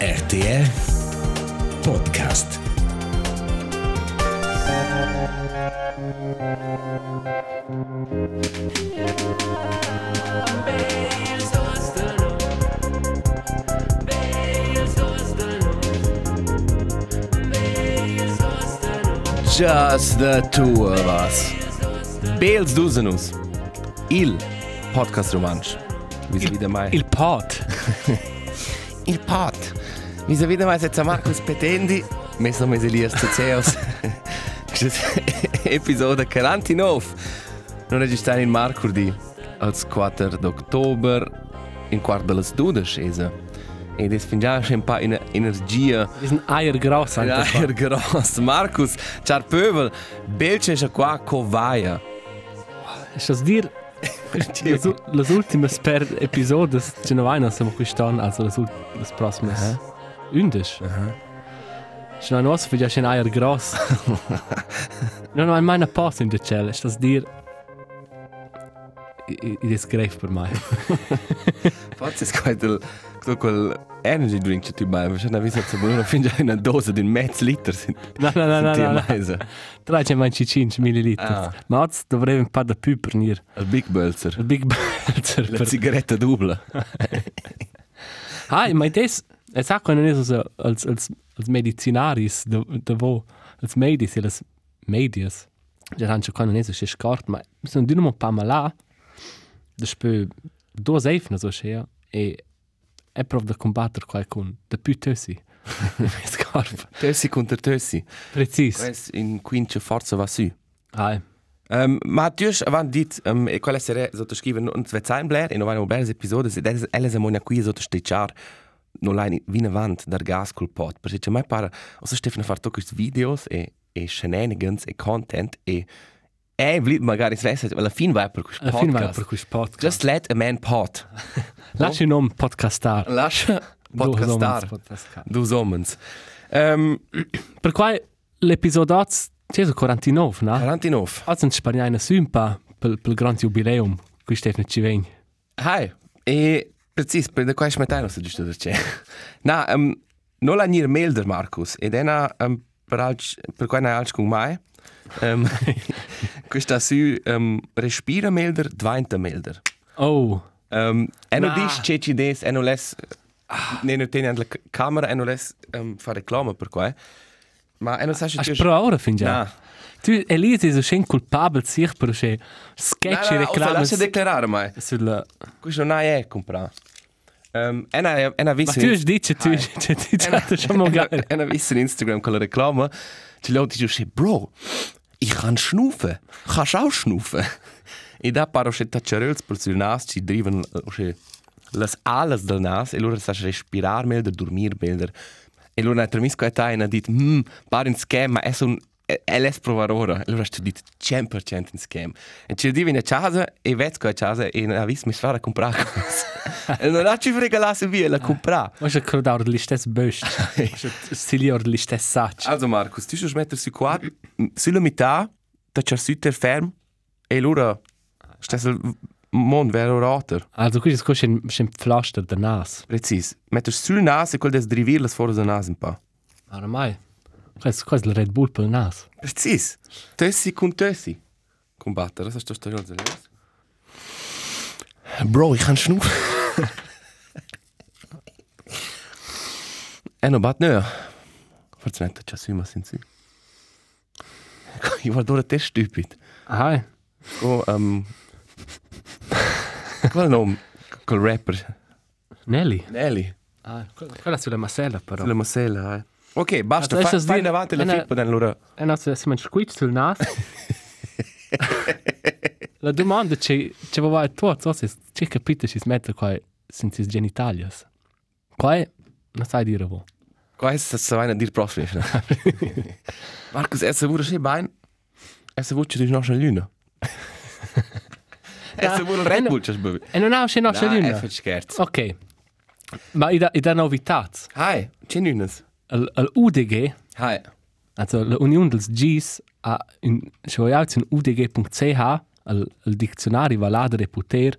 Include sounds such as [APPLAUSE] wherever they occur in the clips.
RTR Podcast. Just the two of us. Bels Dusenus. Il podcast romansch. Wie sie wieder mal. Il pot. [LAUGHS] Il pot. Wie sie wieder mal jetzt Markus Petendi. Messo mese lias zu Zeus. [LAUGHS] Episode 49. Non registrare in Marcurdi. Als 4 d'October. In quarto delle stude scese. E das finde ich schon ein paar Ener- Energie. Wir sind Eier groß. Ja, er gross. Markus, ciao Pöbel. Belce è qua covaia. Ist das dir? Las, [LAUGHS] u- las ultimas per episodes ce ne vaina siamo quest'anno, also las, ul- las proximas. Undisch. Ist noch für dich ein Eier groß. Ho mai una posta in decella, ist das dir? I das greif per mai. Forse è quel, quel energy drink che tu bevi. C'è una vista che non finge una dose mezzo litro. No, no, no, no, no, no. no. Tra c'è mai 5 millilitri. Ah. Ma oggi dovrei un po' da più per nir. Il Big Bölzer. Il Big Belzer. La sigaretta dubla. [LAUGHS] Ah, ma des, es sagt man nicht so als als als Medizinaris, da da wo als Medis, als Medias. Ja, han schon kann nicht so schön skart, ma so ein dynamo pa mala. Das spö do safe so schön e è prov da combattere qualcun da più tössi. Scarpa. Tössi contro tössi. Precis. Questo in quince forza va su. Ah, Um, ma tu hai avanti dit, um, e quella serie sottoscrive non due zain blair e non vanno belle episodi, ed è ella se monia qui sottosticciar non lai vina avant dar gas col pot, perché c'è mai para, o se Stefano far to questi videos e e shenanigans e content e e vlit magari svesse, alla fin vai per questo alla fine vai podcast. per questo podcast. Just let a man pot. [LAUGHS] Lasci un nome podcastar. Lascia podcastar. Du somens. Um, Per quai l'episodio c'è su 49, no? 49. Oggi in Spagna una sympa per il grande jubileum. Qui Stefano ci viene. Hai, e precis, per de quai smetano se giusto [LAUGHS] c'è. Na, um, non la nir melder Marcus, ed è na um, per alc per quai na alc con mai. Um, questa [LAUGHS] su um, respira melder, dvainta melder. Oh, Um, e Na. dis che ci des, e non les ne non tieni la camera e non les um, fa reclama per quai. Ma e non sai hast du pro ora fin già? Na. Tu, Elisa, ist schön culpabel, sich per un sketch Na, e na, o se reclame. lascia declarare mai. Sulla... Questo non è comprare. Um, e na, e na Ma visto... tu hast dice, tu hast dice, schon mal geil. En dan wist in Instagram con la reclama, ci loopt hij zo bro, ich kann schnufen, kannst auch schnufen. [LAUGHS] E da paro che tacciarels per sul nas, ci driven che las alas del nas, e loro sa respirar melder, dormir melder. E loro na tremisco e tai na dit, hm, par in scam, ma es un LS provar ora. E loro ha dit 100% in scam. E ci divi in casa e vezco a casa e na vis mi fare comprare cose. e non ha ci frega la [LAUGHS] se via la comprare. Was ist gerade auch der stess Bösch? Silly oder der stess Satch? Also Markus, tu schuss metter su qua, sulla metà, da c'è sütter ferm, e allora stessel mon vero roter. Also, qui ist ein bisschen Pflaster der Nas. Precis. Metter sul nas e quel des drivir las fora da nas un pa. Aber mai. Das ist quasi Red Bull per Nas. Precis. Tössi con tössi. Combattere, das ist das Story seriös. Bro, ich kann schnufen. [LAUGHS] e no bat nö. Forse metter c'è su ma sin su. [LAUGHS] Io guardo ora te stupid. Ah, Go, um, qual nome? Col rapper. Nelly. Nelly. Ah, quella sulla masella però. Sulla masella, eh. Ok, basta, Adesso fa, fai dice- davanti la fippa allora. E no, se si mangia squid sul nas. [LAUGHS] La domanda c'è c'è va vai tu, so se c'è capito si smette qua senza i genitalias. Qua è non sai dire wo. Qua è sta vaina dir prossimo. [LAUGHS] Markus, er se wurde schön bein. Er se dich noch schon lüne. Er se wurde Red Bull just bevi. E non ha c'è no c'è Nein, er luna. fait scherz. Ok. Ma i da i da novitats. Hi, c'è lünes. Al al UDG, Hi. also la Union dels Gs a in schon ja in udg.ch al al diccionario valade de poter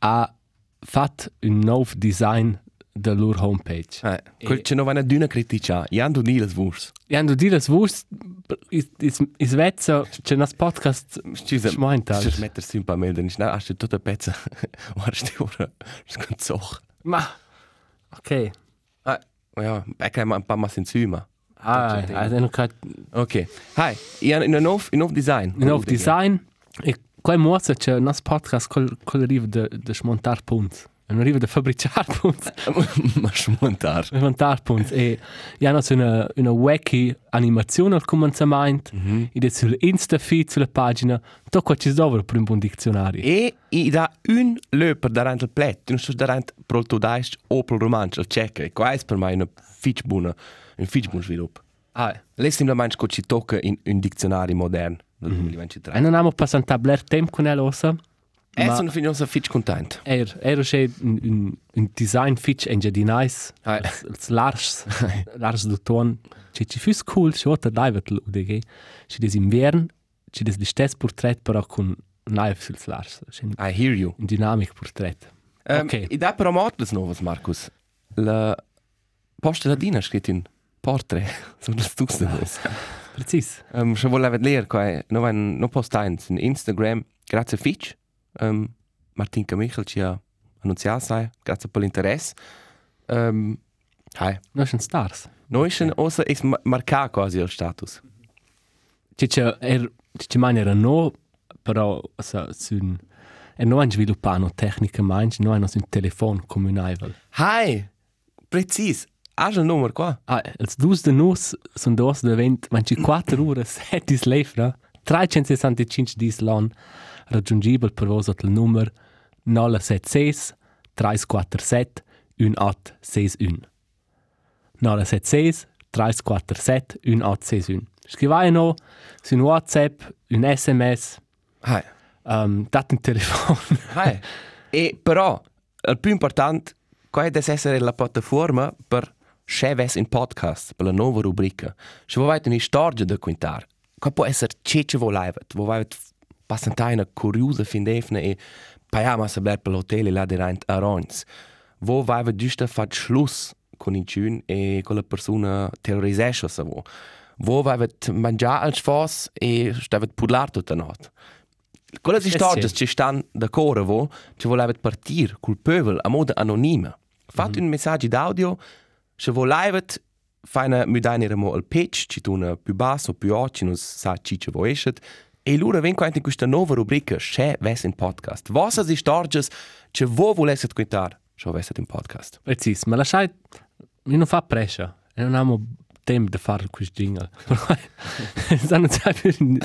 ha fat un nov design della loro homepage. Eh, quel c'è non va una duna critica, Jan du Niles Wurs. E hanno dire das Wurst, is, is, is vezza, c'è un podcast Scusa, schmeint ci mettersi un po' meglio, non è hast du tutta pezza. [LAUGHS] Guarda, ora, scanzoch. Ma, ok. Ah, ja, ecco, ma un po' más insieme. Ah, Tutto ah, dann kann Ok. Hi, Jan, in un nuovo, in nuovo design. ich auf Design. E quel moza c'è un podcast col, col arriva de, de smontar punts. Non arriva de fabbricar punts. [LAUGHS] Ma smontar. Smontar punts. E hanno una, una wacky animazione al cominciamento. Mm -hmm. E sul Insta feed sulla pagina. Tocco ci dovre per un buon dizionario. E i da un löper davanti al plet, non so davanti pro il tuo daist o pro il romanzo, il check. E qua è per me una fitch buona, un fitch buon sviluppo. Ah, Lei semplicemente che ci tocca in un dizionario moderno del 2023. e non abbiamo passato un tabler tempo con ossa. E Ma- sono finito fitch contento. Er, er c'è un, un, un design fitch en di nice. Ah, Els lars, lars du ton. C'è ci fus cool, c'è otta live al UDG. C'è des invern, c'è des l'istess portrait però con live suls lars. Un, I hear you. un dynamic portrait. Um, Ok. I da però mortes novas, Marcus. La posta ladina ha scritto in portrait. Sono [LAUGHS] le novas. Precis. Um, se voleva vedere qua, no, un, no posta in Instagram, grazie fitch. Um, Martin Michel ci ha annunziato, sai, grazie per l'interesse. Um, hi. No schon stars. Noi schon osa ex marca quasi il status. C'è c'è er, c'è man era no, però sa sun er no han sviluppato tecnica no hanno un telefon comunaivel. Hi. Precis. Hast du ein Nummer qua? Ah, els dus de nus sun dos de vent, man ci 4 ore, 7 dis leifra, 365 dis lon, raggiungibel per at il nummer 076 347 1861. 076 347 1861. Scrivai no, su un WhatsApp, un SMS, Hi. um, dat un telefon. Hi. [LAUGHS] e però, il più importante, qua deve essere la piattaforma per Cheves in podcast, per la nuova rubrica. Se vuoi una storia da contare, qua può essere ciò che vuoi, vuoi una curiosa fin defne e paiamo a sapere per l'hotel e là di Rhein a Rons. Vuoi vuoi giusto fare Schluss con il ciun e con la persona terrorizzata se vuoi. Vuoi vuoi mangiare al sfos e stavi parlare tutta la notte. Quelle Sì, storie sì. ci stanno d'accordo, vo, ci voleva partire col pöbel a modo anonima. Fate un messaggio d'audio, se voleva fare una mudaina mo al pitch, ci tu una più basso, più occhi, non sa ci ci vuoi esce. E allora vengo in questa nuova rubrica, c'è ves in podcast. Vossa si stories, ci vuoi volesse contare, c'è ves in podcast. Precis, ma lasciai, io non fa pressa, e non abbiamo tempo di fare questo jingle. [LAUGHS] Stanno già per un,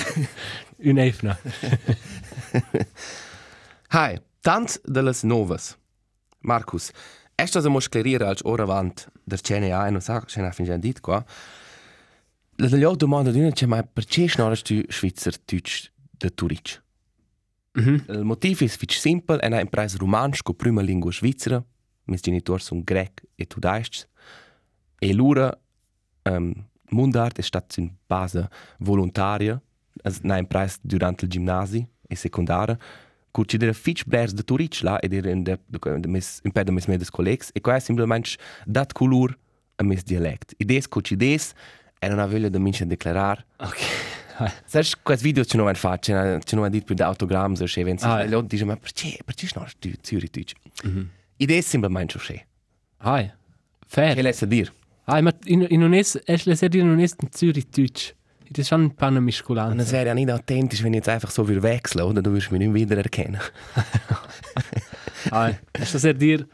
un efna. [LAUGHS] Hi, tant de las novas. Marcus, estas a mos clarire als ora avant der CNA, non sa, ce n'ha fin già dit qua. La degli otto domanda d'una c'è mai perché snorres tu Schweizer Deutsch de Turic? Mhm. Il motiv è fitch simpel, è una impresa romansch co prima lingua svizzera, mis genitori sono grec e tudaists, e l'ura um, Mundart è stata in base volontaria, es una impresa durante il gimnasi e secondaria, ci dera fitch blers de Turic là ed era in de, de, de mes, in medes collegs, e qua è simplemente dat color a mes dialect. Idees cu ci des, e non aveva da mince declarar, Ok. [LAUGHS] Sai, questi video ci non fanno, ci non hanno detto più di autogrammi, se vengono, Ah, e dicono, ma perché, perché non tu Zürich Deutsch? Idee è semplicemente così. Hai, Che fair. lei sa dire? Hai, ma in, in un es, es le serie non es in Zürich Deutsch. Das ist schon ein paar Eine Miskulanz. Serie nicht authentisch, wenn ich jetzt einfach so will wechseln, oder? Du wirst mich nicht wieder erkennen. Hai, es [LAUGHS] er dir,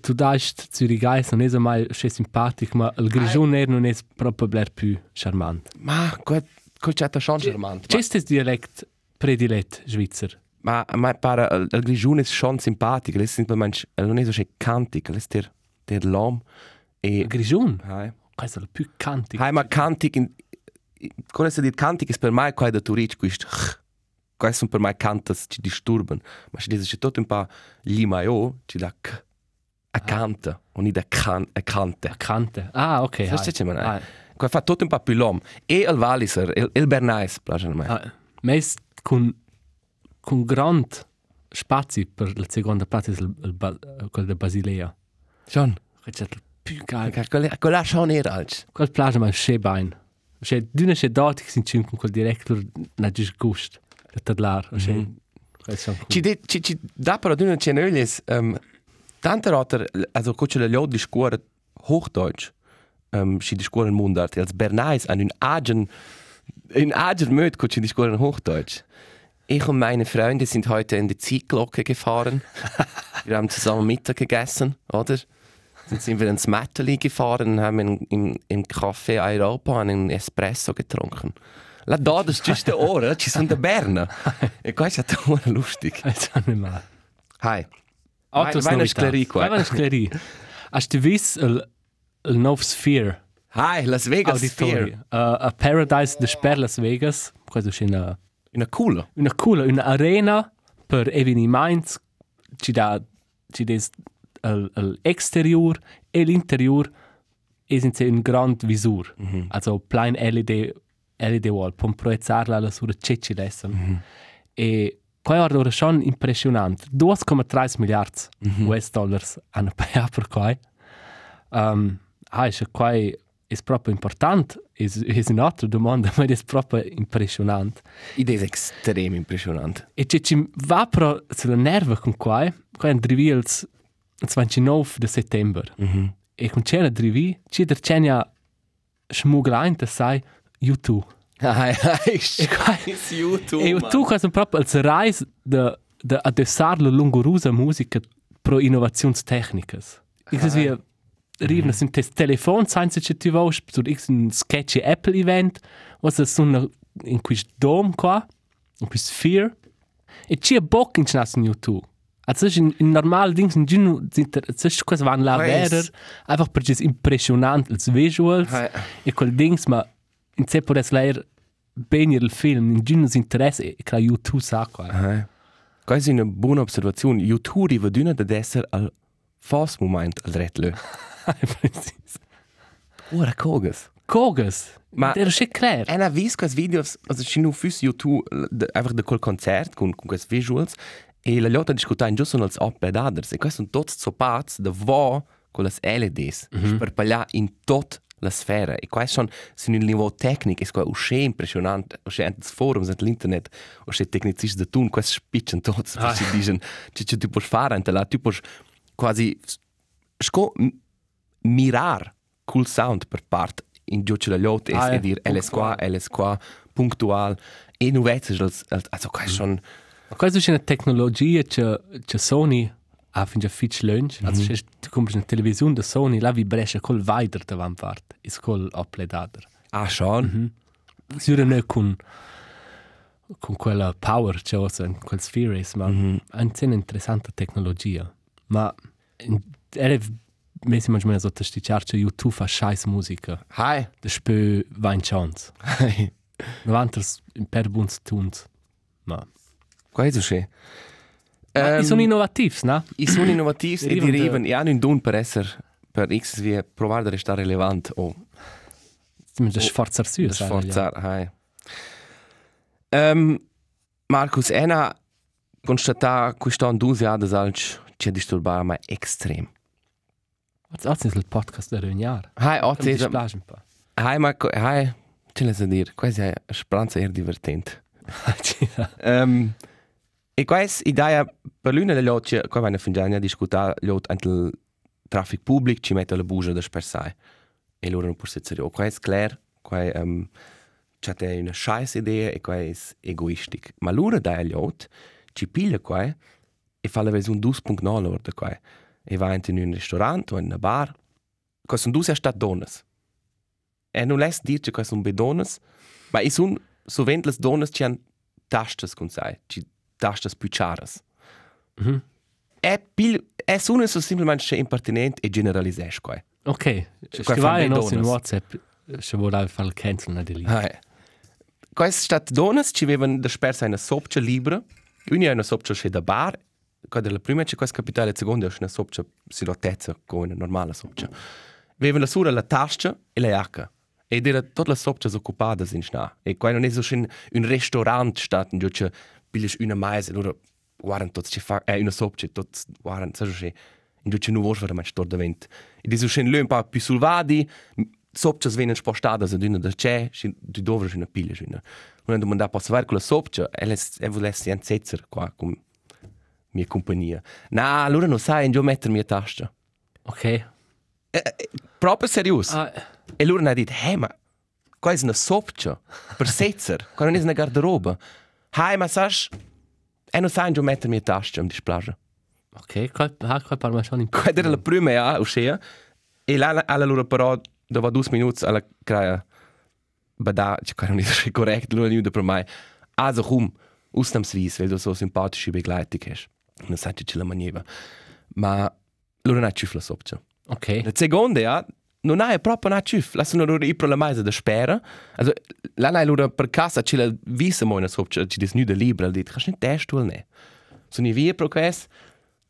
tu daist Zürich Geist non es mai che simpatico, ma il grigion er non es proprio bler più charmant. Ma, gut, gut, c'è schon charmant. C'è das Dialekt predilet Schweizer? Ma, ma pare, il, il grigione è schon simpatico, è semplicemente, non è so cantico, lei è der, der Lom. E, grigion? hai, è il più cantico. hai, ma cantico, in, come si dice cantico, è per me qua da Turic, questo, questi sono per me cantas ci disturban. Ma se dice tutto un po' gli maio, ci dà c, a canta, o non da can, a cante. Cante. Ah, ok. Sai ce me ne? Hai. Qua fa tutto un più l'om. E il Walliser, il, il Bernais, piace a me. Ah, Meis con con grand spazi per la seconda parte del il, ba- quel de Basilea. Schon. Quel è più geil. Quella quella schon era alts. Quel plage ma sche bain. Sche d'una sche dort che sin cin con quel director na dis gust. Da tadlar. Quel son. Ci ci ci da però d'una cenöglies ähm tante rotter also coach le lod di scuola Hochdeutsch. Ähm ci di scuola Mundart als Bernais an un agen in agen möd coach di scuola Hochdeutsch. Ich und meine Freunde sind heute in die Ziehglocke gefahren. [LAUGHS] wir haben zusammen Mittag gegessen, oder? Dann sind wir ins Metteli gefahren und haben in, im, im Café Europa einen Espresso getrunken. La da, das ist just der Ohren, ci sono da Berna. E questo è molto lustig. Quel son nicht mal. Hi. Autos vai na novità. sclerie qua. Vai na sclerie. Hast du vis il il nov Sphere Hi, Las Vegas Auditori? Sphere. Uh, a Paradise de Sper Las Vegas. Questo è una Una culo. una cool una arena per evenimenti ci dà ci des al, al exterior e l'interior e senza un grand visur mm -hmm. also plein LED LED wall per proiezzarla alla sua cecci adesso mm -hmm. e poi ora schon impressionante 2,3 miliardi mm -hmm. US dollars hanno [LAUGHS] pagato per qua um, ah, è qua è proprio importante è, è un'altra domanda [LAUGHS] ma è proprio impressionante Idee ist extrem impressionant. E ce ci va però sulla nerva con qua, qua è drivi il 29 di settembre. Mm -hmm. E con c'è drivi, ci der c'è smuglainte sai YouTube. Hi, hi, E qua scheiß YouTube. e YouTube qua sono proprio il reis de de adessar la lungurusa musica pro innovationstechnikas. Ich sais wie Riven sind das Telefon, sein sie ti vosch, so ich ein sketchy Apple Event, was es so eine in quis Dom qua, in quis Sphere. E ci bock in chnas in YouTube. Also es ist in, in normal Dings in Gino sind es ist quasi van la Weiss. verer, einfach per ges impressionant als visuals. Hi. E quel Dings ma in se por es leer ben il film in Gino interesse e che YouTube sa qua. Hi. Questa è una buona osservazione. YouTube riva d'una ad essere al fast moment al retlö. [LAUGHS] Precis. Ora cogas. Kogas. Ma- der ist klar. Ena vis quas videos, also ci nu füs YouTube, de, einfach de col concert con, con quest visuals, e la llota discutain giusto als oppedaders, e quest sunt tots zopats de vo con las LEDs, mm -hmm. per pagliar in tot la sfera. E quest schon sin il niveau tecnic, es qua usce impressionant, usce ents forums, ent l'internet, usce tecnicis de tun, quest spitchen tots, ah. ci digen, ci ci tu puoi fare, ente la, tu puoi quasi, sco mirar cool sound per part in giù la llota, Ah, e ja, dir, LS qua, LS qua, punktual, e nu als, also quest schon, Ma Questa è una tecnologia che, che Sony ha fin già fitch lunch. Also se tu compri una televisione da Sony, la vi brescia col Weider davanti part, is col upledader. ah schon, Sura ne con con quella power che ho in quel sphere is, ma mm -hmm. è una interessante tecnologia. Ma in- era messi manchmal so testicciar che YouTube fa scheiß musica. hi, Da spö va in chance. hi, Davanters in per buns tuns. Ma è usce. Ma Ehm, sono innovativs, no? I sono innovativs e da- e hanno un don per essere, per X wie provare a restare relevant o Stiamo già sforzar su. da sforzare, hi. Um, Markus, ena constata quest'anno due jahre alt ci disturba ma extrem. Was ist das Podcast der Jahr? Ti Otzi, spiace un po'. hi, Marco, hi, ce l'hai a dire, quasi è una speranza divertente. Um, [LAUGHS] e questa idea per l'una delle oggi, qua vanno fin già a discutere il traffico pubblico ci mette la bugia da spersai. E loro non possono dire, oh, qua è chiaro, qua è um, c'è una scheiß idea e qua è egoistic. Ma loro da l'ot ci piglia qua e fa la versione 2.0 loro da qua. E va in un ristorante o in una bar. Qua sono due state donnes. E non lässt dir che qua sono bedones, ma e sono sovent las donnes ci han tastes con sai, ci tastes più charas. Mhm. E pil e sono so semplicemente impertinent e generalisesh qua. Ok, scrivai fanno in nostro in donuts. WhatsApp se vorrei fare il cancel na di lì. Hai. Quais stat donnes ci avevan da spersa una sopcia libra. Uni è una sopcia che da bar. Qua della prima c'è questa capitale, la seconda è una sopcia si rotezza con una normale sopcia. Avevano la sura la tasca e la jacca. Ed era tutte le sopce occupate in sna. E qua non è so un, un ristorant stat, in cui piglias una maise, loro guardano tutti ci fa, eh, una sopcia, tutti guardano, sai che in giù non vuoi veramente stor davent. E diso scen lö un po' più sul vadi, sopcias venen spostadas ad una da c'è, tu dovri una piglia scena. Non domanda posso fare con la sopcia, e le e volessi un setzer qua con mia compagnia. Na, allora non sai in giù mettermi a tasta. Ok. Eh, eh, proprio serius. Ah, E loro hanno detto, hey, ma qua è una sopcia per [LAUGHS] setzer, qua non è una garderoba. Hey, ma sai, e non sai giù mettermi a tasta, mi dispiace. ok, ah, qual parla schon in Quella era la prima ja, uscita. E là, alla loro però, dopo due minuti, alla creia, bada, cioè, qua non è corretto, non è niente per me. Also, komm, ausnahmsweise, weil du so sympathische Begleitung hast. Non sai ce la maniera. Ma loro non ci la sopcia. Ok. La seconda, ja, non hai proprio una ciuf. Lasciano loro i problemi da spera. Also, là hai loro per casa, ce la visa mo una sopcia, ci dis nu de libra, dit, kannst nicht test oder ne? So ni via pro quest,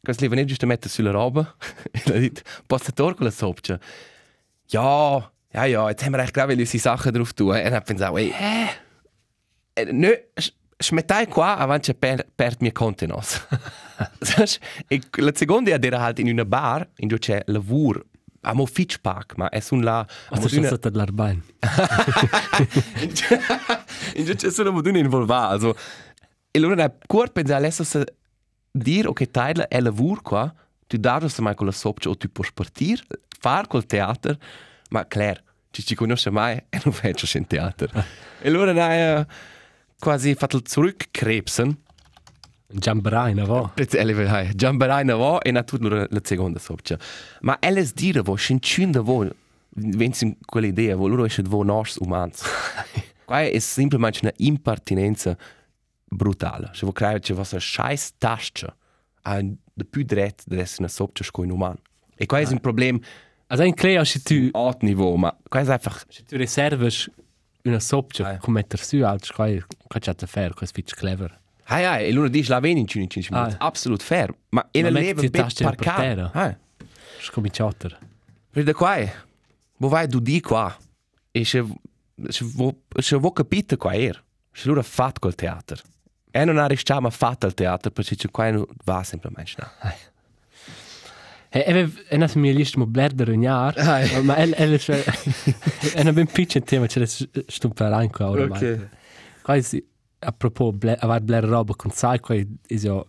kannst lieber nicht giusto mettere sulla roba. [LAUGHS] e la dit, passator con la sopcia. Ja, ja, ja, jetzt haben wir echt gerade unsere Sachen drauf tun. Und dann pensavo, ey, eh, nö, smettai qua avanti per, per mia contenos. [LAUGHS] e la seconda era halt in una bar, in cui c'è lavoro, a mo fitch park, ma è un la... Was ist das der Larbein? [LAUGHS] in cui c'è solo moduna involvata, also... E allora è cuor pensare adesso se dire, ok, taila è lavoro qua, tu dai se mai con la sopcia o tu puoi partire, fare col teatro, ma Claire, ci ci conosce mai e non faccio in teatro. e allora hai quasi fatto zurückkrebsen, Jamberai, na va? Jetzt elle will hai Jamberai na vo e na tut nur la seconda sopcia. Ma elles dire vo schincunda vo wenn sie quelle idea vo loro esce vo nors umans. Qua è semplicemente una impertinenza brutale. Se vo crei che vostra scheiß tasche a de più dret de essere una sopcia sco in uman. E qua è un problem Also in Klea, se tu, alt niveau, ma qua è einfach se tu reserves una sopcia, come metter su, altro, qua è, qua c'è da fare, qua è fitch clever. Hai hai, e loro dice la veni in 15 minuti. Ah. Absolut fair. Ma e la leva ben Taste per terra. Ah. Scominciater. Per da qua, wo vai du di qua? E se se vo se vo capite qua er. Se lura fat col teatro. E non ha rischiamo fatto al teatro perché c'è qua non va semplicemente. No. Hey, e e nas mi list mo blerder un jaar. Ai. Ma el el [LAUGHS] è una ben pitchen tema, c'è stumpare anche ora. Ok. Qua è a propos ble, avar bler roba con sai qua è ja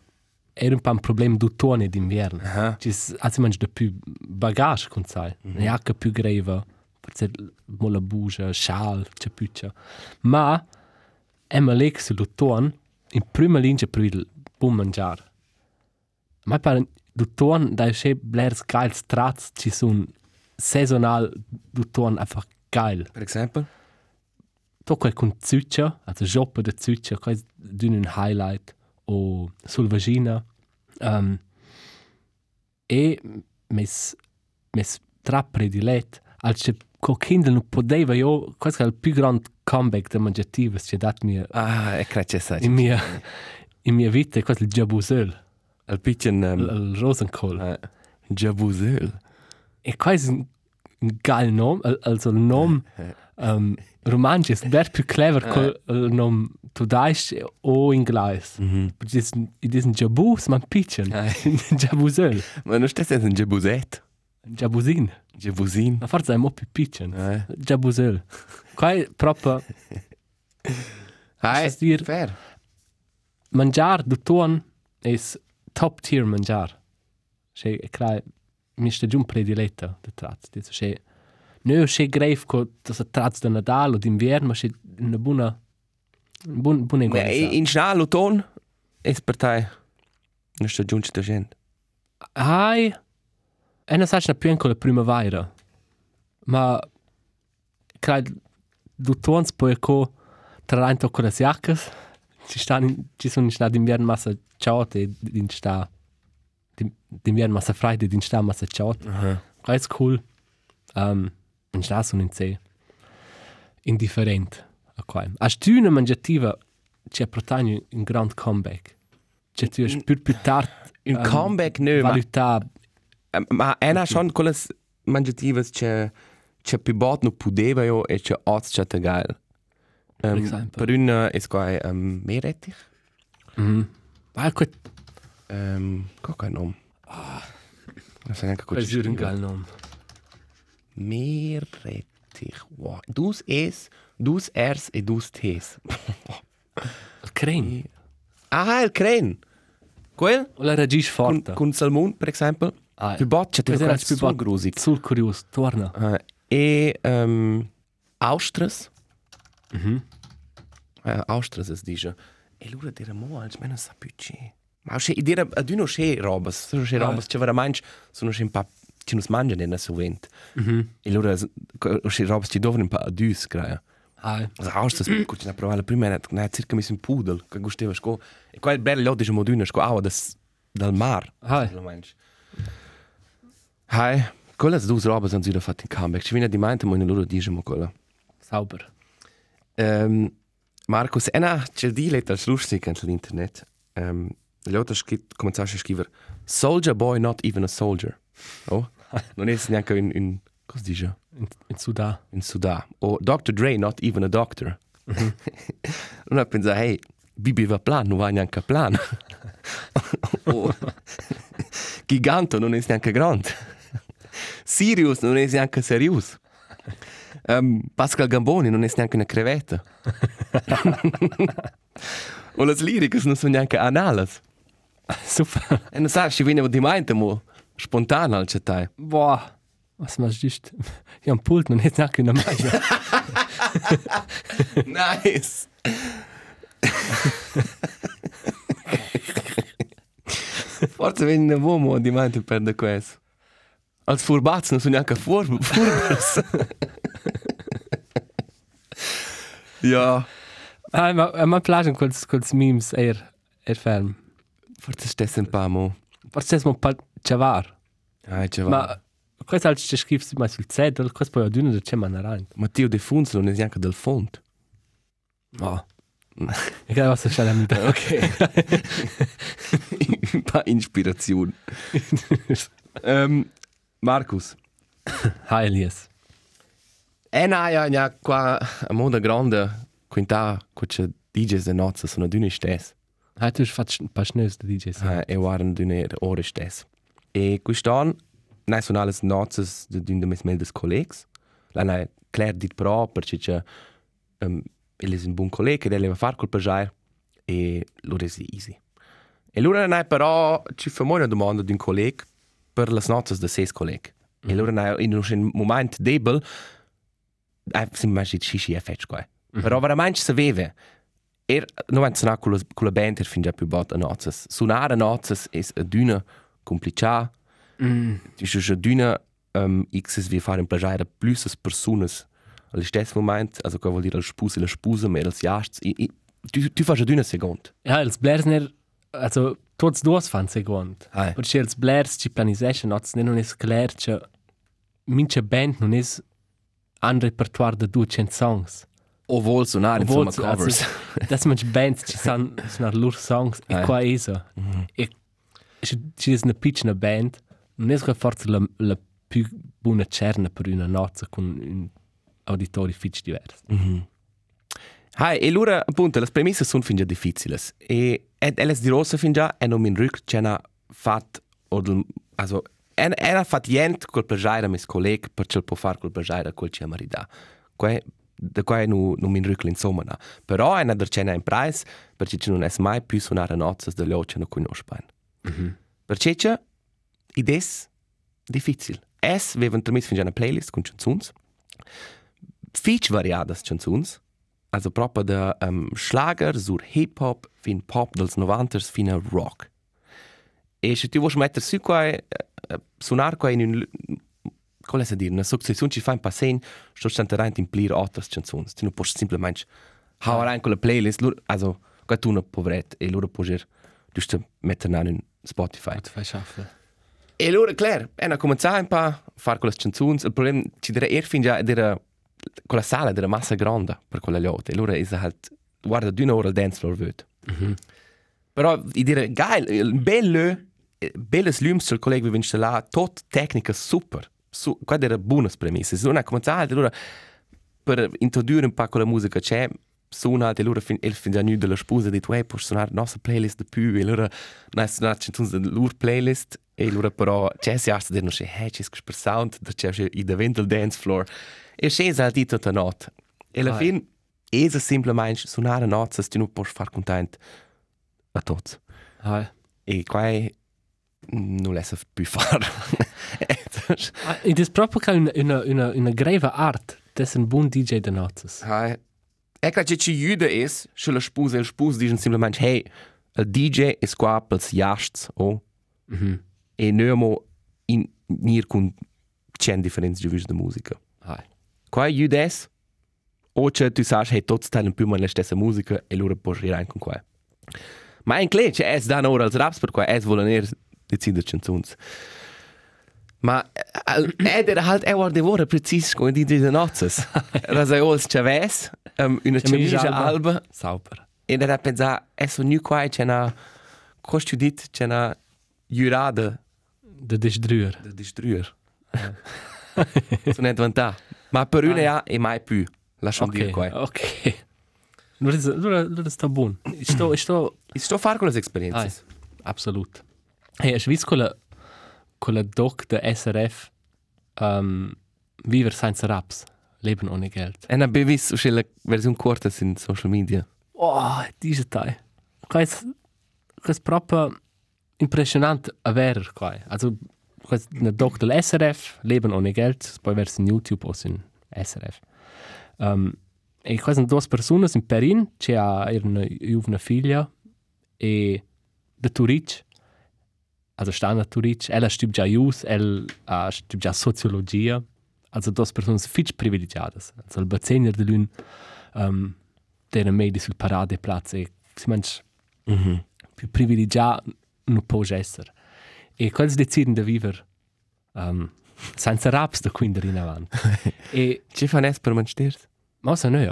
era un po' un problema d'autunno e d'inverno. Aha. Ci also manch da più bagage con sai. Mm -hmm. Jacca più greva, forse mo la bugia, schal, c'è più c'è. Ma Emma Lex l'autunno in prima linea per il buon mangiare. Ma per l'autunno da c'è blers geils trats ci sono saisonal d'autunno einfach geil. Per esempio? To quel con zuccia, also joppa de zuccia, quel d'un un highlight o sul vagina. Um, e mes mes tra predilet, al che co kindle non poteva io, questo è il più grande comeback da mangiativa che dat mi Ah, e crecce sa. in mia in mia vita, questo è il jabusel, Al pitchen il, um, il rosenkohl. eh, Jabuzel. E questo è un, un geil nome, al- also il nome um, der più clever col il nome tudaisch o inglese. Mhm. Perché in diesem Jabus man pitchen. Ah. [LAUGHS] Jabusel. Ma non stai un Jabuset? Jabusin. Jabusin. Ma forse è un po' più pitchen. Eh. Jabusel. Qua è proprio Hai, [LAUGHS] dir- fair. mangiare du ton è top tier mangiare. Cioè, è crai, mi sta giù un prediletto di trazz. Dice, cioè, non è grave con il trazz di Natale o d'inverno, ma c'è una buona, una buona, buona Ma inguardia. in schnallo ton è per te. Non sta giunge da gente. Hai, e non sai più con la primavera, ma credo du tons poi co tra l'anto con le jaccas, ci, ci sono in stato d'inverno massa ciaute e in sta d'inverno massa freddo e in sta massa ciaute. Aha. Questo è cool. Um, in sta sono in sé indifferente a qua. A tu una mangiativa c'è portato un grand comeback. C'è tu più più tardi Un um, comeback ma valuta Eh, Ma ena schon quelle mangiative c'è c'è più bot no pudeva io e c'è oz c'è te geil. Um, per un è qua um, meerrettich. Mhm. Ah, gut. Um, co che nome? Non so neanche Quel giuro un gal nome. Meerrettich. Wow. Dus es, dus ers e dus tes. [LAUGHS] Il crane. ah, il cren. Quel? La reagis Con, forte. con salmon, per esempio. Ah, Più boccia, lo era più grusig. Sul curios, torna. Uh, e um, Austras. Mhm. Uh, Austras es dice. E lura dire mo, almeno sa più c'è. Ma c'è, dire, ad uno c'è robas. Sono c'è Ah. robas, c'è veramente, sono c'è un pa' ci nos mangiano nella sovent. Mhm. E lura c'è robas ci dovranno un pa' adus, creia. Ah, Also Austras, kurz [CLEARS THROAT] na provare prima, na, na circa mis un pudel, che gusteva sco. E qua il bello lì dice moduna sco, ah, das dal mar. ah. Lo mangi. Hai, quella è due robe sono già fatte in comeback. Ci viene di mente, ma in loro diciamo quella. Sauber. Um, Markus, ena, c'è di letta lustig all'internet. Um, gli altri scritto, cominciato a scrivere Soldier boy, not even a soldier. Oh, non è neanche in, in cosa dice? In, in Sudan. In Sudan. O Dr. Dre, not even a doctor. [LAUGHS] non ha pensato, hey, Bibi va plan, non va neanche plan. [LAUGHS] o Giganto non è neanche grande. [LAUGHS] Sirius non è neanche serius. Um, Pascal Gamboni non è neanche una crevetta. o le liriche non sono neanche anales. Super. E non sai, ci viene di mente, mo spontaneo al cettai. Boah. Was machst du? Ja, am Pult, non è neanche una maglia. nice. Forse viene un uomo di mente per de questo. Als furbazzi non sono neanche fur furbers. ja, Ah, ma a me piacciono quels, quels memes er, er ferm. forse stesse un po' mo. Forse è un po' Ah, c'è va. Ma questo altro ci scrivi mai sul zettel, questo poi ad uno c'è man around. Matteo De Funz non è neanche del font. Oh. Ich glaube, was ist schon damit. Ok. po' ispirazione. um, Markus. Hi, Elias. Eh, no, ja, ja, qua a moda grande, quinta, quace DJs de nozze sono d'una stes. Hi, du hast ein paar Schnös, der DJ. Uh, e waren d'una ore stes. E quistan, nai sono alles nozze d'una de mes meldes collegs. La nai Claire dit pro, perché c'è um, il è un buon collega, ed va far col pagiair, e loro è easy. E loro nai però, ci fa una domanda d'un collega per le nozze de ses colleg. E loro nai in un moment debel, eh, si immagini xixi è fetch qua. Però veramente sapeva. Er, non suonar con la, con la band, er fin già più bot a nozes. Suonare a nozes es a d'una complicà. Mm. Dice già d'una um, x es vi fare in plagiare pluses personas allo stesso moment, also qua vuol dire al spus e la spusa, ma als jasts. Tu, tu fai già d'una seconda. Ja, els Blarsner, also, tots duos fan segond. Ah. Perché els Blairs ci planisesce, nots ne non es clar, che mince band non es un repertoire de 200 songs. O vuol suonare, Obwohl, insomma, covers. Das manche Bands ci san suonar lur songs e qua eso. E ci es una piccina band, non es che forse la, la più buona cerna per una nozze con un auditori fitch divers. Hai, e allora, appunto, le premesse sono fin già difficili. E elles di rossa fin già, e non mi rück, c'è una fat, o del, also, en, era fat jent col plagiare a mis colleg, per ce può fare col plagiare a quel ci amarida. Quai, da quai nu, non mi rück l'insomma, na. Però è una der c'è in price, perché ci non è mai più suonare nozze delle occhi non conosco bene. Perché c'è, ides, difficile. Es, vi avevano trasmesso fin già una playlist con canzons, fitch variadas canzons, also proprio da um, Schlager sur Hip-Hop fin Pop dels 90s fin Rock. E se tu vuoi mettere su qua, uh, suonar qua in un... Come si dire? Una successione ci fa un passen, sto sentendo in plir altre canzoni. Tu non puoi semplicemente hauer rein con la playlist, lur, also, qua tu non povret, e loro puoi giusto mettere in Spotify. Fai schaffen? E allora, claro, è una cominciare un po' a fare quelle canzoni. Il problema ci direi er fin già era quella sala era massa grande per quella lotta. E allora è halt, guarda, di un'ora il dance floor vedo. Però, io direi, geil, il bello, belles lums sul collega vi vince là, tot tecnica super. Su, qua era buone premesse. Se non ha cominciato, allora, per introdurre un po' quella musica c'è, suona, e allora fin, il fin già nu della sposa, ha detto, eh, puoi suonare la nostra playlist di più, e allora, noi suonare canzoni della loro playlist, E allora però c'è si arsa dire non c'è hey c'è per sound da c'è i davanti al dance floor e c'è sa di tutta notte e Ah. fin è semplicemente suonare notte se tu non puoi far content a tutti Ah, e qua non laisse più [LAUGHS] Ah, Ed è proprio che una, una, una, grave art. Das ist ein buon DJ der Nazis. Hai. Ecco che ci aiuta es, se la sposa e il sposo dicono semplicemente hey, il DJ è qua per i jasts oh, Mhm. e noi abbiamo in nir con 100 differenze di vista di musica. Ah. Qua aiuta es, o che tu sai hey, più o meno la stessa musica e loro puoi rirare con qua. Ma in clay c'è es dan ora als raps per qua es volen er decidere canzoni. Ma ed era halt er war de vore precis con die de nozzes. Era sai ols chaves, um, una cemicia alba. Sauber. e era pensa è so nu qua c'è una costu dit c'è una jurada Der Desdrüher. da distruer. [LAUGHS] so net vantà. Ma per una ja e mai più. Lasciamo dire Okay, qua. okay. Nur das, nur, nur das ist buon. Ich sto, sto, sto a fare con le esperienze. absolut. Hey, ich weiß, quella, quella Doc der SRF, um, Viver senza Raps, Leben ohne Geld. E una bevis uscì la versione corta in social media. Oh, diese Teil. Das ist proprio impressionant a ver qua. Also, ist eine Doc del SRF, Leben ohne Geld, poi verso in YouTube o in SRF. Um, e qua sono due persone in Perin, c'è una giovane figlia e da Turic, also sta a Turic, ella studia Jus, ella uh, studia Soziologia, also due persone fitch privilegiate. Also il bazzegner di lui um, der medi sul paradeplatz e si manch Mhm. più privilegiato non può essere. E quels decidono di vivere um, senza raps da quindi in avanti. [LAUGHS] e Ci fa nes per mansters. ma se noi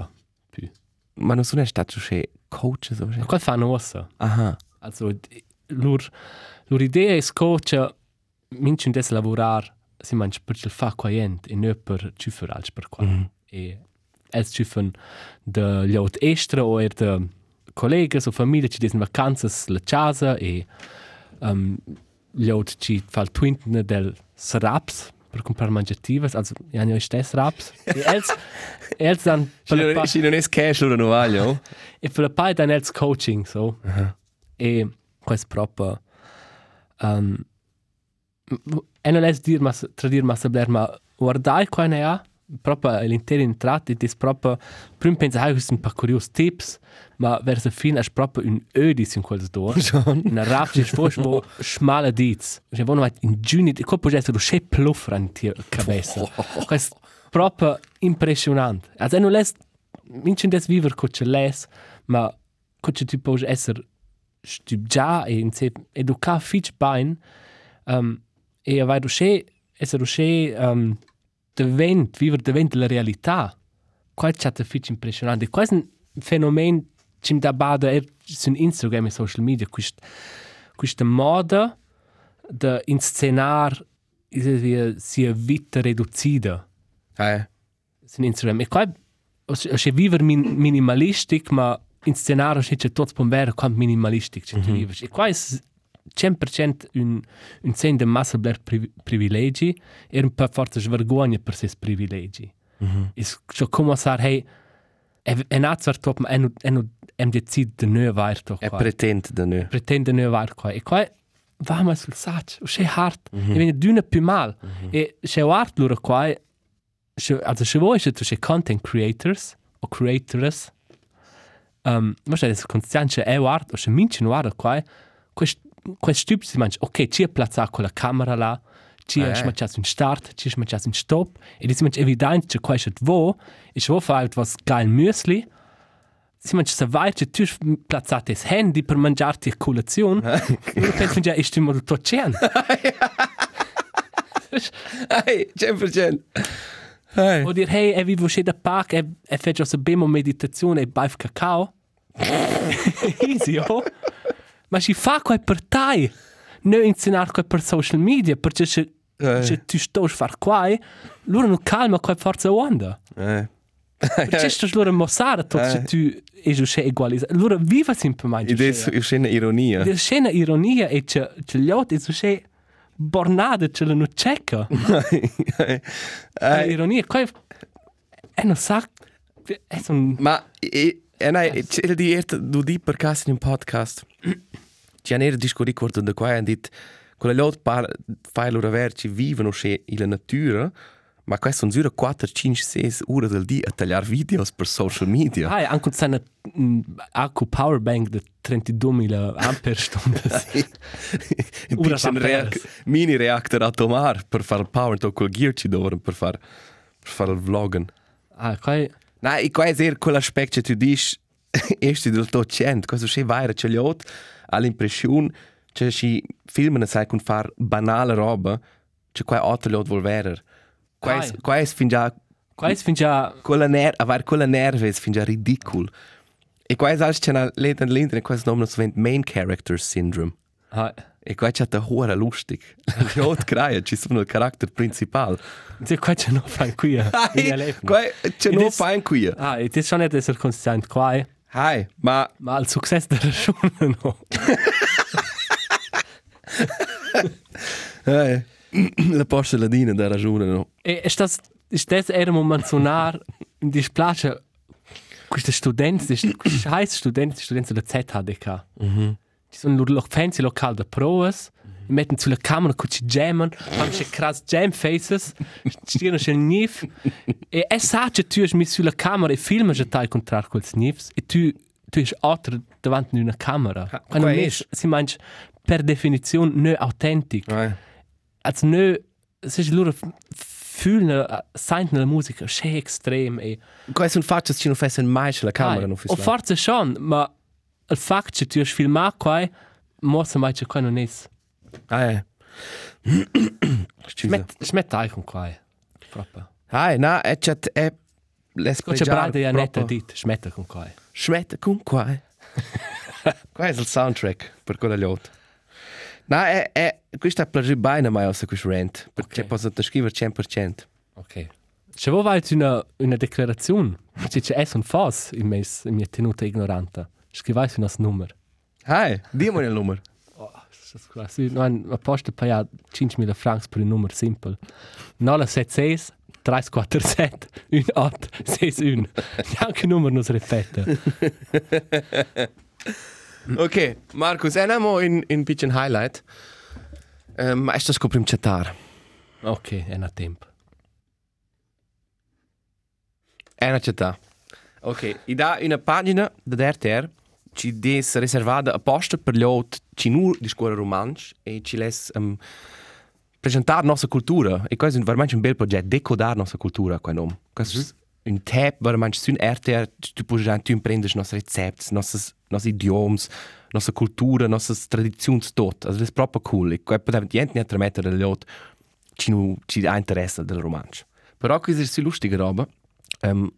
più. Ma non sono stato uscì coach so Ma qual fanno ossa? Aha. Also lur lur idea è scocia mincin des lavorar si manch per il fa quaient e non per ciufer als per qua. Mhm. E els ciufen de gliot estra o er de collegas o famiglia ci desen vacanzas la casa e um, gliot ci fa il twintne del sraps per comprar mangiativas, also ja ne stes raps. E els els dan [LAUGHS] per la pa- Ci non è cash loro non voglio. e per la pa dan els coaching so. Aha. E questo proprio um, e non è dir ma tradir ma sabler ma guardai qua ne ha proprio l'intero intratto ed è proprio prima pensa hai un po' curios tips ma verso fine è proprio un ödis in quel do una [LAUGHS] rapci sfosh mo schmale dits je vono in giugno e colpo gesto do che pluff ran ti cabeza [LAUGHS] questo proprio impressionante also non lässt vincen des viver co ce les ma co ce tu puoi essere studiar e in se educar fitch bain um, e vai rusce essere rusce um, devent vivere devent la realtà qual c'è fitch impressionante questo è un fenomeno che mi da bada er su Instagram e social media. Quest questa moda da inscenar sia sia vita ridotta Eh. su Instagram. E qua c'è vivere min minimalistic ma inscenare c'è tutto per vero quanto minimalistic c'è tu vivi e qua è 100% un un sen de massa bler priv privilegi e un per forza svergogna per ses privilegi is so come sar hey e e nazar top ma enu enu em decid de neu weiter È qua pretende da noi. pretende neu weiter qua e qua va ma sul sac o c'è hart e viene d'una più mal. E c'è art loro qua se also se vuoi se tu c'è content creators o creators um, ma c'è adesso constante è art o se minci no art qua questo questo tipo si mangia ok ci è plazato con la camera là ci è Eh. smacciato un start ci è smacciato un stop e di si mangia evidente che questo vo e se vuoi fare etwas geil müsli si mangia se vai che tu plazzate il handy per mangiarti a colazione e pensi già ist immer tot cern Hey, 100%. Hey. o dir hey e vivo sche da park e e fece so bemo meditazione e baif cacao [LAUGHS] easy oh ma si fa quai per tai no insenar quai per social media perché se Eh. se tu stos far quai loro non calma quai forza onda Eh. perché [LAUGHS] sto loro mossare tot se Eh. tu e jo sche egualiza loro viva semplicemente Ed è una ironia. Der schöne Ironie è che che gli altri so che bornada ce la non checca. [LAUGHS] Eh, Eh, ironia, qua è non sa è un Ma e, e nei, [CLEARS THROAT] c'è di ert du di per caso in un podcast. Ci hanno disco ricordo da qua e dit quella lot par fai loro averci vivono in la natura, ma questo sono solo 4 5 6 ore del di a tagliare videos per social media. Ah, anche se una mm, accu power bank di 32.000 ampere stunde. Un [LAUGHS] [LAUGHS] reac mini reactor atomar per fare il power to col gear ci dovre per fare per fare il vloggen. Ah, qua Nein, ich weiß eher, quell'aspetto [LAUGHS] che tu dici, erst del tuo cento, questo c'è vaira, c'è liot, all'impressione, c'è si filmano, sai, con far banale roba, c'è qua altro liot vuol verer. Qua Ah, è, ja. qua è fin già, qua è fin già quella ner, aver quella nerve è fin già ridicol. E qua è alts c'è una lenta l'internet, questo nome si chiama main character syndrome. Ah, E qua c'è da hora lustig. [LAUGHS] Liot creia, ci sono il carattere principale. sì, qua c'è no fan qui. in Aleppo. Qua c'è E non des- fa in qui. Ah, e ti sono essere constant qua, eh. Hai, ma ma il successo della ragione no. [LAUGHS] Eh, la porceladina da ragione, no? E stas stas era mo mencionar in displace questi studenti, questi heiß studenti, studenti della ZHDK. Mhm. Ci sono loro lo fancy local da provas, mm metten sulla camera con ci jammen, fanno che cras jam faces, stirano che nif. E è sa che tu hai messo sulla camera e filma che tai contrar quel nifs. E tu tu hai altro davanti di una camera. Quando qua mes si mangia per definizione non autentico. Eh. als nö se loro fühlen senten la musica che extrem e Qua è un fatto che non fai mai la camera, non o forse schon ma il fatto che tu hai filmato qua mossa mai che qua non è Ah, eh. Scusa. smet smet dai con qua proprio Ah, no, è c'è è les c'è brada ja netta dit smetta con qua Schmette con qua. Qua è il soundtrack per quella liot. No, è è questo è piaciuto bene mai a questo rant, perché Ok. posso scrivere 100%. ok se vuoi vai una una declarazione se c'è un fas in in mia tenuta ignoranta scrivai su nas numero Hai, dimmi il numero. Oh, krass. No, ein Apostel per ja 5.000 francs per un numero simpel. 976 347 1861. Neanche il numero non si ripete. [LAUGHS] Ok, Markus, andiamo in in piccolo highlight. Um, ma è scoprim chatar. Ok, è una tempo. È una città. Ok, i da una pagina da RTR ci des riservata apposta per gli ot ci nur di scuola romansch e ci les um, presentare nostra cultura e questo è veramente un bel progetto decodare nostra cultura qua nom. Questo è un tab veramente su RTR tu puoi già tu imprendes nostri recetti, nostri nostri idiomi, nostra cultura, nostre tradizioni tot. Also das proprio cool. E qua poteva niente ne trasmettere gli ot ci nu ci ha interesse del romansch. Però questa è si lustige roba. Um,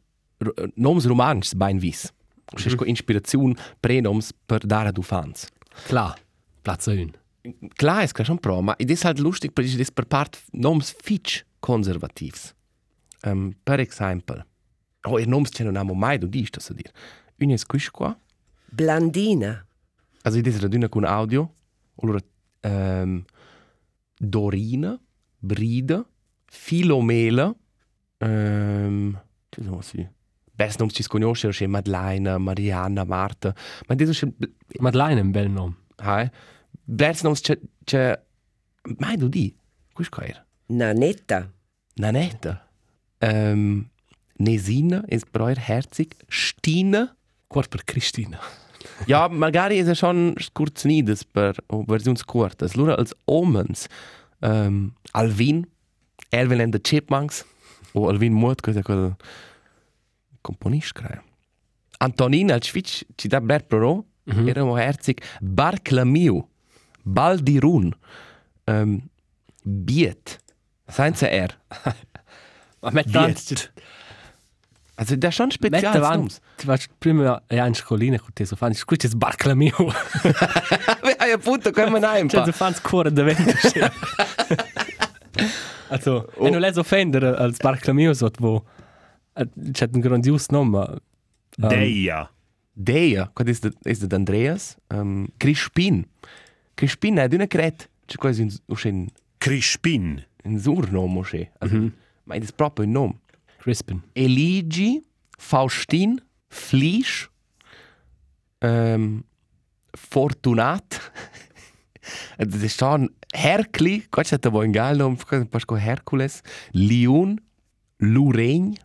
noms romansch bein vis. Mm -hmm. Inspiration prenoms per dare ad ufans. Klar, Platz 1. Klar, es schon pro, ma id ist halt lustig, perché das per part noms fitch konservativs. Um, per exempel, oh, ihr noms c'è non amo mai, du dici, das a dir. Una es quis qua, Blandina. also id ist raduna con audio, allora, um, Dorina, Brida, Filomela, um, che sono sì? Best noms ci sconoscere, c'è Madeleine, Mariana, Marta, ma das ist Madeleine è un bel nome. Hai. Blers noms c'è c'è mai du di. Qua era? Nanetta. Nanetta. Ähm Nesina ist breuer herzig. Stina. Quart per Cristina. [LAUGHS] Ja, magari ist er schon kurz nides per o versiuns kurtas. Lura als Omens. Ähm Alvin, Elvin and the Chipmunks. O Alvin Mut, cosa quel componist crea. Antonina al Schwitz, ci da bler pro, mm -hmm. era mo herzig. Barclamiu, Baldirun, ähm, Biet, senza R. Ma met Viet. tant Also das ist schon speziell. davanti. Tu vas prima ja in scolina con te so fanno scusi sbarcla mio. Hai [LAUGHS] appunto come nein. Cioè so fanno [LAUGHS] cuore da vento. Also, oh. non è offendere al sbarcla mio so wo c'è un grandios nome. Um, Deia. Deia, der ist der Andreas, ähm Crispin. Crispin hat eine Kret, c'è quasi un un Crispin. Un surnome c'è. Ma è proprio un nome. Crispin. Eligi, Faustin, Flisch, ähm, Fortunat. Das ist schon Herkli, Gott sei Dank, ein geil Name, Pasco Herkules, Lion, Lorraine.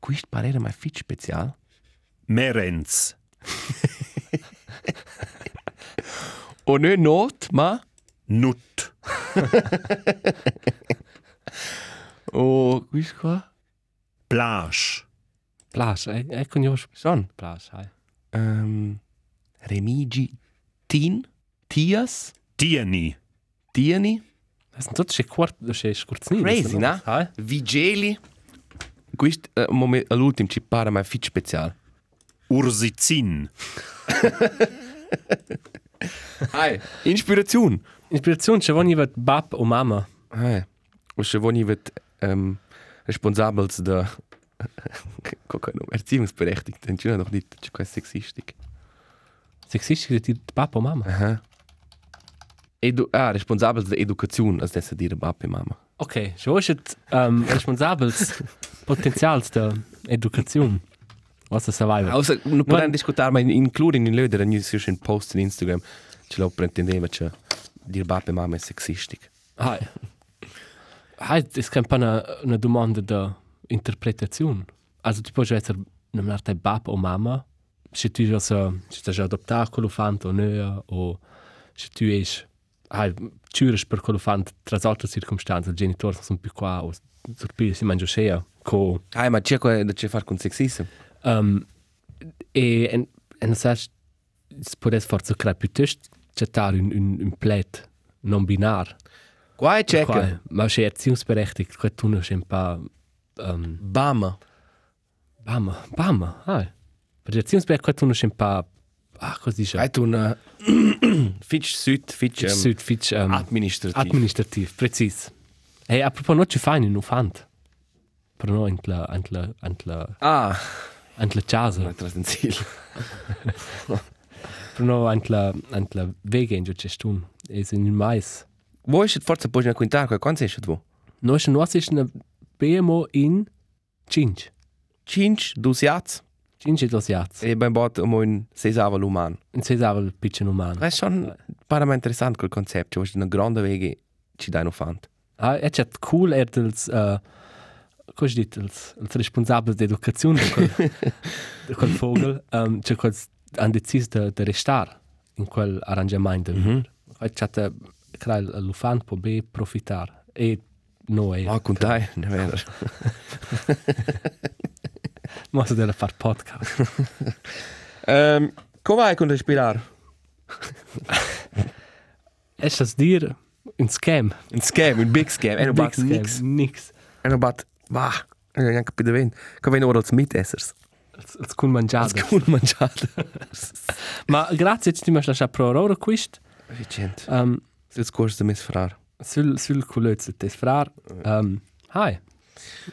Questo parere mai fit special. Merenz. [LAUGHS] Und nicht Not, ma. Nut. [LAUGHS] Oh, questo qua. Plage. Plasch. Eh, eh, conosco. Schon. Plasch, hai. Ähm, Remigi, Tin, Tias, Tieni. Tieni, Das sind tutte quart, das ist kurznini. Crazy, ne? Hai. Vigeli. Questo è l'ultimo ci pare mai fit special. Ursizin. [LAUGHS] Hai, Inspiration. Inspiration, c'è voglia vat bab o mama. Hai. Und schon wenn ich wird ähm, responsabel da [LAUGHS] Guck mal, erziehungsberechtigt, dann schon noch nicht, das ist kein sexistik. Sexistisch di bab o mama. Aha. Edu ah, responsabel da Education, als das dir Papi Mama. Ok, schon ist es ähm, responsabels Potenzials der Education. Was das survival. Also, non Non- possiamo discutere, ma includi in löder, non si un post in Instagram, ce lo pretendeva, che dir Papi Mama è sexistic. Hai. Hai, es kann eine, eine Domanda der Interpretation. Also tu puoi essere una marta bab o mama, se tu già so, se tu già adoptato quello fanto o no, o se tu es hai ciures per quello fanto tra altre circostanze, i genitori sono più qua o sorpire si mangia scea co Ah, ma c'è cosa da fare con sexismo? um, e en en sagst es può essere forse creare piuttosto accettare un un un plet non binar. Qua è Qua, checker. Ma c'è erziehungsberechtigt, che tu non sei un po' um, Bama. Bama, Bama, ah. Per erziehungsberechtigt, tu non sei un po' ah, cosa dice? Hai tu una Fitch Süd, Fitch Fitch ähm, Süd, Fitch um, administrativ. administrativ, precis. Hey, apropos, non ci fai un ufant. Per noi, ant la, ant la, ant la, ah, ant la casa. non è trasdenzil. [LAUGHS] Per noi, ant la, ant la vega in giù c'è stun. E se in mais. Wo ist forse poi una quintare, quanto è tu? Noi, se noi, ist una BMO in Cinci. Cinci, dusiats. Cinci dos jats. E ben bot mo in sesava l'uman. In sesava il piccolo umano. È schon para interessant quel concept, cioè una grande vege ci dai no fant. Ah, è chat cool er dels uh, cosa dit els els responsables d'educazione di quel, [LAUGHS] di quel vogel um, quel han decis de, de restar in quel arrangiamento mm -hmm. è chat crea l'ufant può be profitar e no è Ma con dai, ne vero. [LAUGHS] ma se deve far podcast [LAUGHS] Ehm, come vai con respirar? è das [LAUGHS] dir un scam Un scam, un big scam, no Big scam, nix. nix no bat, va, e più da ven. Come ven ora als mitessers. als, als kun mangiare Als cool mangiato. [LAUGHS] ma grazie ci mi lascia pro ora quist Efficient. um, Sul corso mis frar. sul sul culezze tes frar um, hi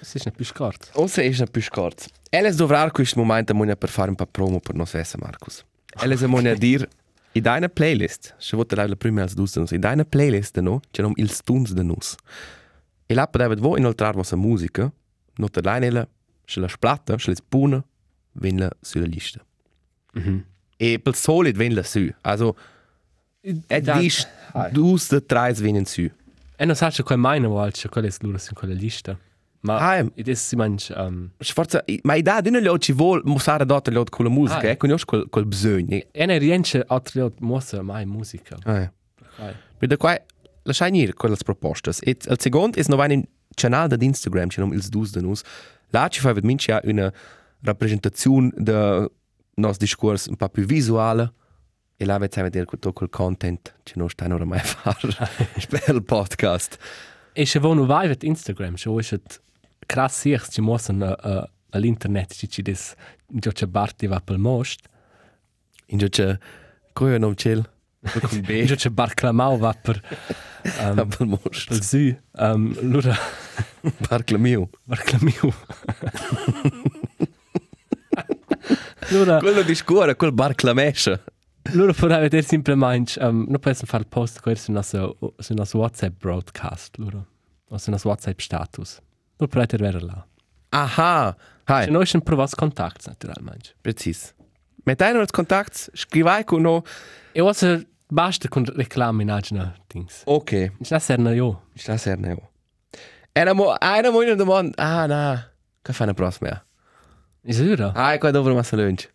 es ist nicht più scort Ossa è una più scorz. Elles dovrar questo momento monia per fare un po' promo per nos essa Marcus. Elles monia dir in deiner Playlist, se vuoi la prima als dus in deiner Playlist no, c'è nom il stuns de nus. E la poteva vo inoltrar vossa musica, no te leinela, se la splatta, se la spuna, ven la sulla lista. Mhm. E pel solid ven la su. Also, et Da- Hai. dus de treis venen su. E non sai come mai non vuoi quelle loro in quella lista. Ma Hai. ed è si mangia um, Sforza, ma i da d'una lo ci vuol mostrare dot lo con la musica, Hai. eh, conosci quel quel bisogno. e ne riesce altri lot mossa mai musica. Eh. Hai. Vede qua, lasciai nir quelle proposte. E il secondo è novai in canale di Instagram, c'è nom ils dus de nus. Là ci fa minchia una rappresentazione de nos discorso un po' più visuale. E là vedi vedere tutto quel content che non stanno ormai a fare [LAUGHS] per il podcast. E se vuoi vai vet Instagram, se vuoi krass sich ci mossen uh, all'internet ci ci des già c'è Barti va pel most. In c'è, come non c'è, con B, Già c'è Barclamau va per um, per most, pel Sü. Um, allora parla mio. Barclamiu. allora [LAUGHS] Quello di scuola, quel bar clamescia. Loro vorrei vedere semplicemente, um, non possono fare il post su nostro, su nostro WhatsApp broadcast, loro. O su nostro WhatsApp status. Loro vorrei vedere là. Aha, hai, Se noi schon provato contatto, naturalmente. precis. Met einer als Kontakt, skrivai con no. E ora basta con reclame in agina things. Ok, Ich lasse er io. ich lasse er neo. Era mo, era mo in domanda. Ah, na. Che fa na prossima? Ist er? Ah, qua dovrò massa lunch.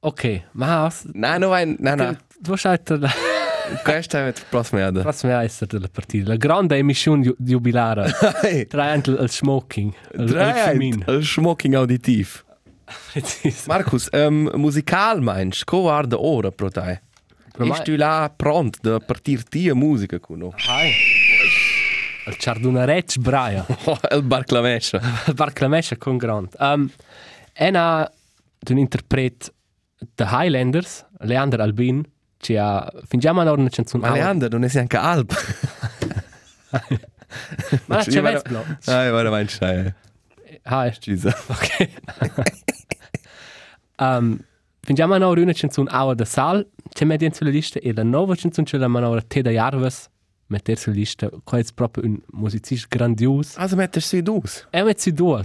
Okay, ma was? Nein, no, nein, nein, nein. Du schaut la Questa è la prossima. da. prossima essere della partita. La grande emissione ju- jubilare. [LAUGHS] Hey, Tra anche il smoking. Il, il auditiv. Precis. Markus, ähm, musikal meinst, co war de ora pro te? Pro me- Ist du là pront da partir tia musica cuno? Hai. Il Ciardunaretsch Braia. [LAUGHS] El barclamescia. Il Barclamescia con Grand. Um, ena d'un interpret The Highlanders, Leander Albin, ci ha fingiamo una canzone. Ma Leander, non è anche alb. [LAUGHS] Ma c'è Io vado- Vesblo. Ah, guarda, meinst du, Hai. Scusa. Ok. um, fingiamo una una canzone Aua da Sal, c'è media sulla lista e la nuova canzone c'è la manovra Teda Jarvis, metter sulla lista. Qua è proprio un musicista grandios. Also mettest du aus? E metti due.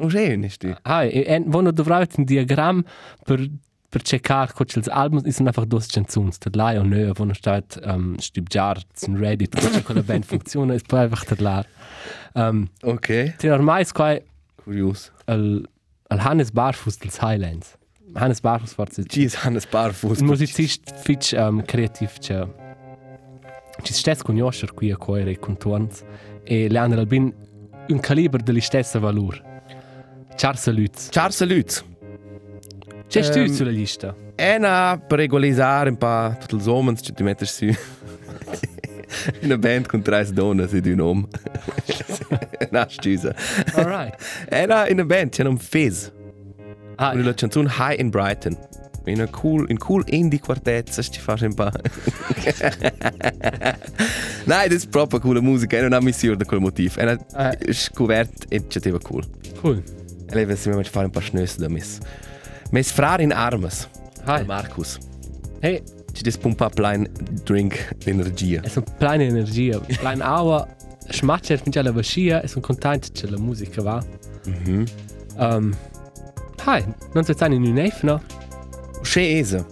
Oh, schön ist du. Hai, e en vono dovrà un diagram per per checkar co els albums is einfach dos canzuns der lai und nö vono stat um, stibjar zum reddit co quella band funziona is poi einfach der lar um, Okay. ti ormai is qua Curios. al al Hannes Barfuß dels Highlands Hannes Barfuß forse Jeez, Hannes Barfuß. un musicist fitch um, creativ c'è ci stess conoscer qui a coere e contorns e Leandro Albin un caliber della stessa valur Charles Lutz Charles Lutz. C'è stu Ehm, sulla lista Ena per regolarizzare un po' tutti i somens, ci ti mettesti su. Una band con tre donne, si di un nome. no, scusa. Alright. [LAUGHS] Era in una band, c'era un Fizz. Ah, Una canzone High in Brighton. In un cool, in cool indie quartet, se ci fai un po'. [LAUGHS] Nein, das ist proprio coole Musik. Era una missione da quel motivo. Eh. scovert e ci cool. cool. E lei si mi fare un po' schnösse da mis. Mes frar in armes. Hi. Markus. Hey, Ci des pumpa plein drink energia. es un plein energia, plein aua. Schmatcher finge la vascia, es un content che la musica va. Mhm. Um, hi, non c'è in un eif, no? Che esa.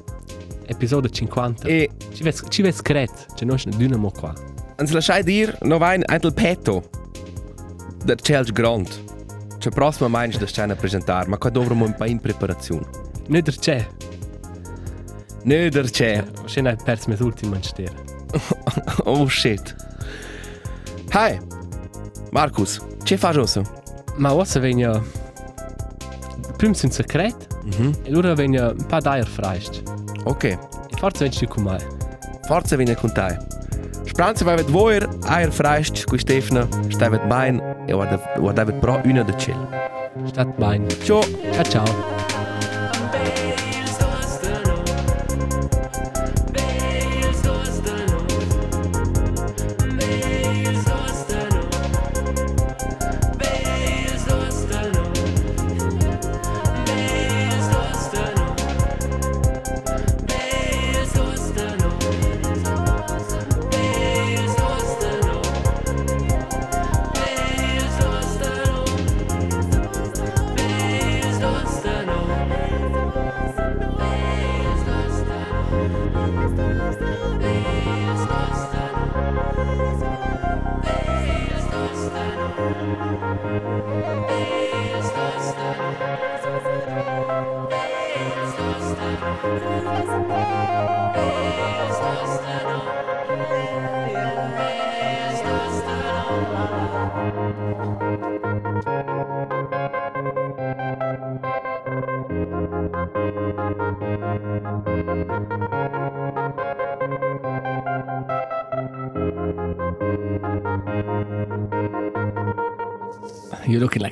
Episodio 50. E Ci ves, ci ves cret, c'è non c'è dynamo qua. ans lasciai dir no vain ein petto. Der Chelsea Grand. Cioè prossima mainz da scena presentar, ma qua dovremo un po' in preparazione. Nicht der c'è. Nö, der c'è. Wahrscheinlich perds mit ultimo stier. [LAUGHS] Oh shit. Hi. Markus, che fai osso? Ma was wenn ja Prim sind secret, Mhm. e lura wenn ja ein paar Deier freist. Ok. E forse wenn du kommen. Forza viene con te. Spranza vai vet voir, eier freist, qui Stefana, stai vet bain e guarda guarda vet pro una de chill. Statt mein. Ciao. Ciao ciao.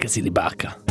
Casilibaca.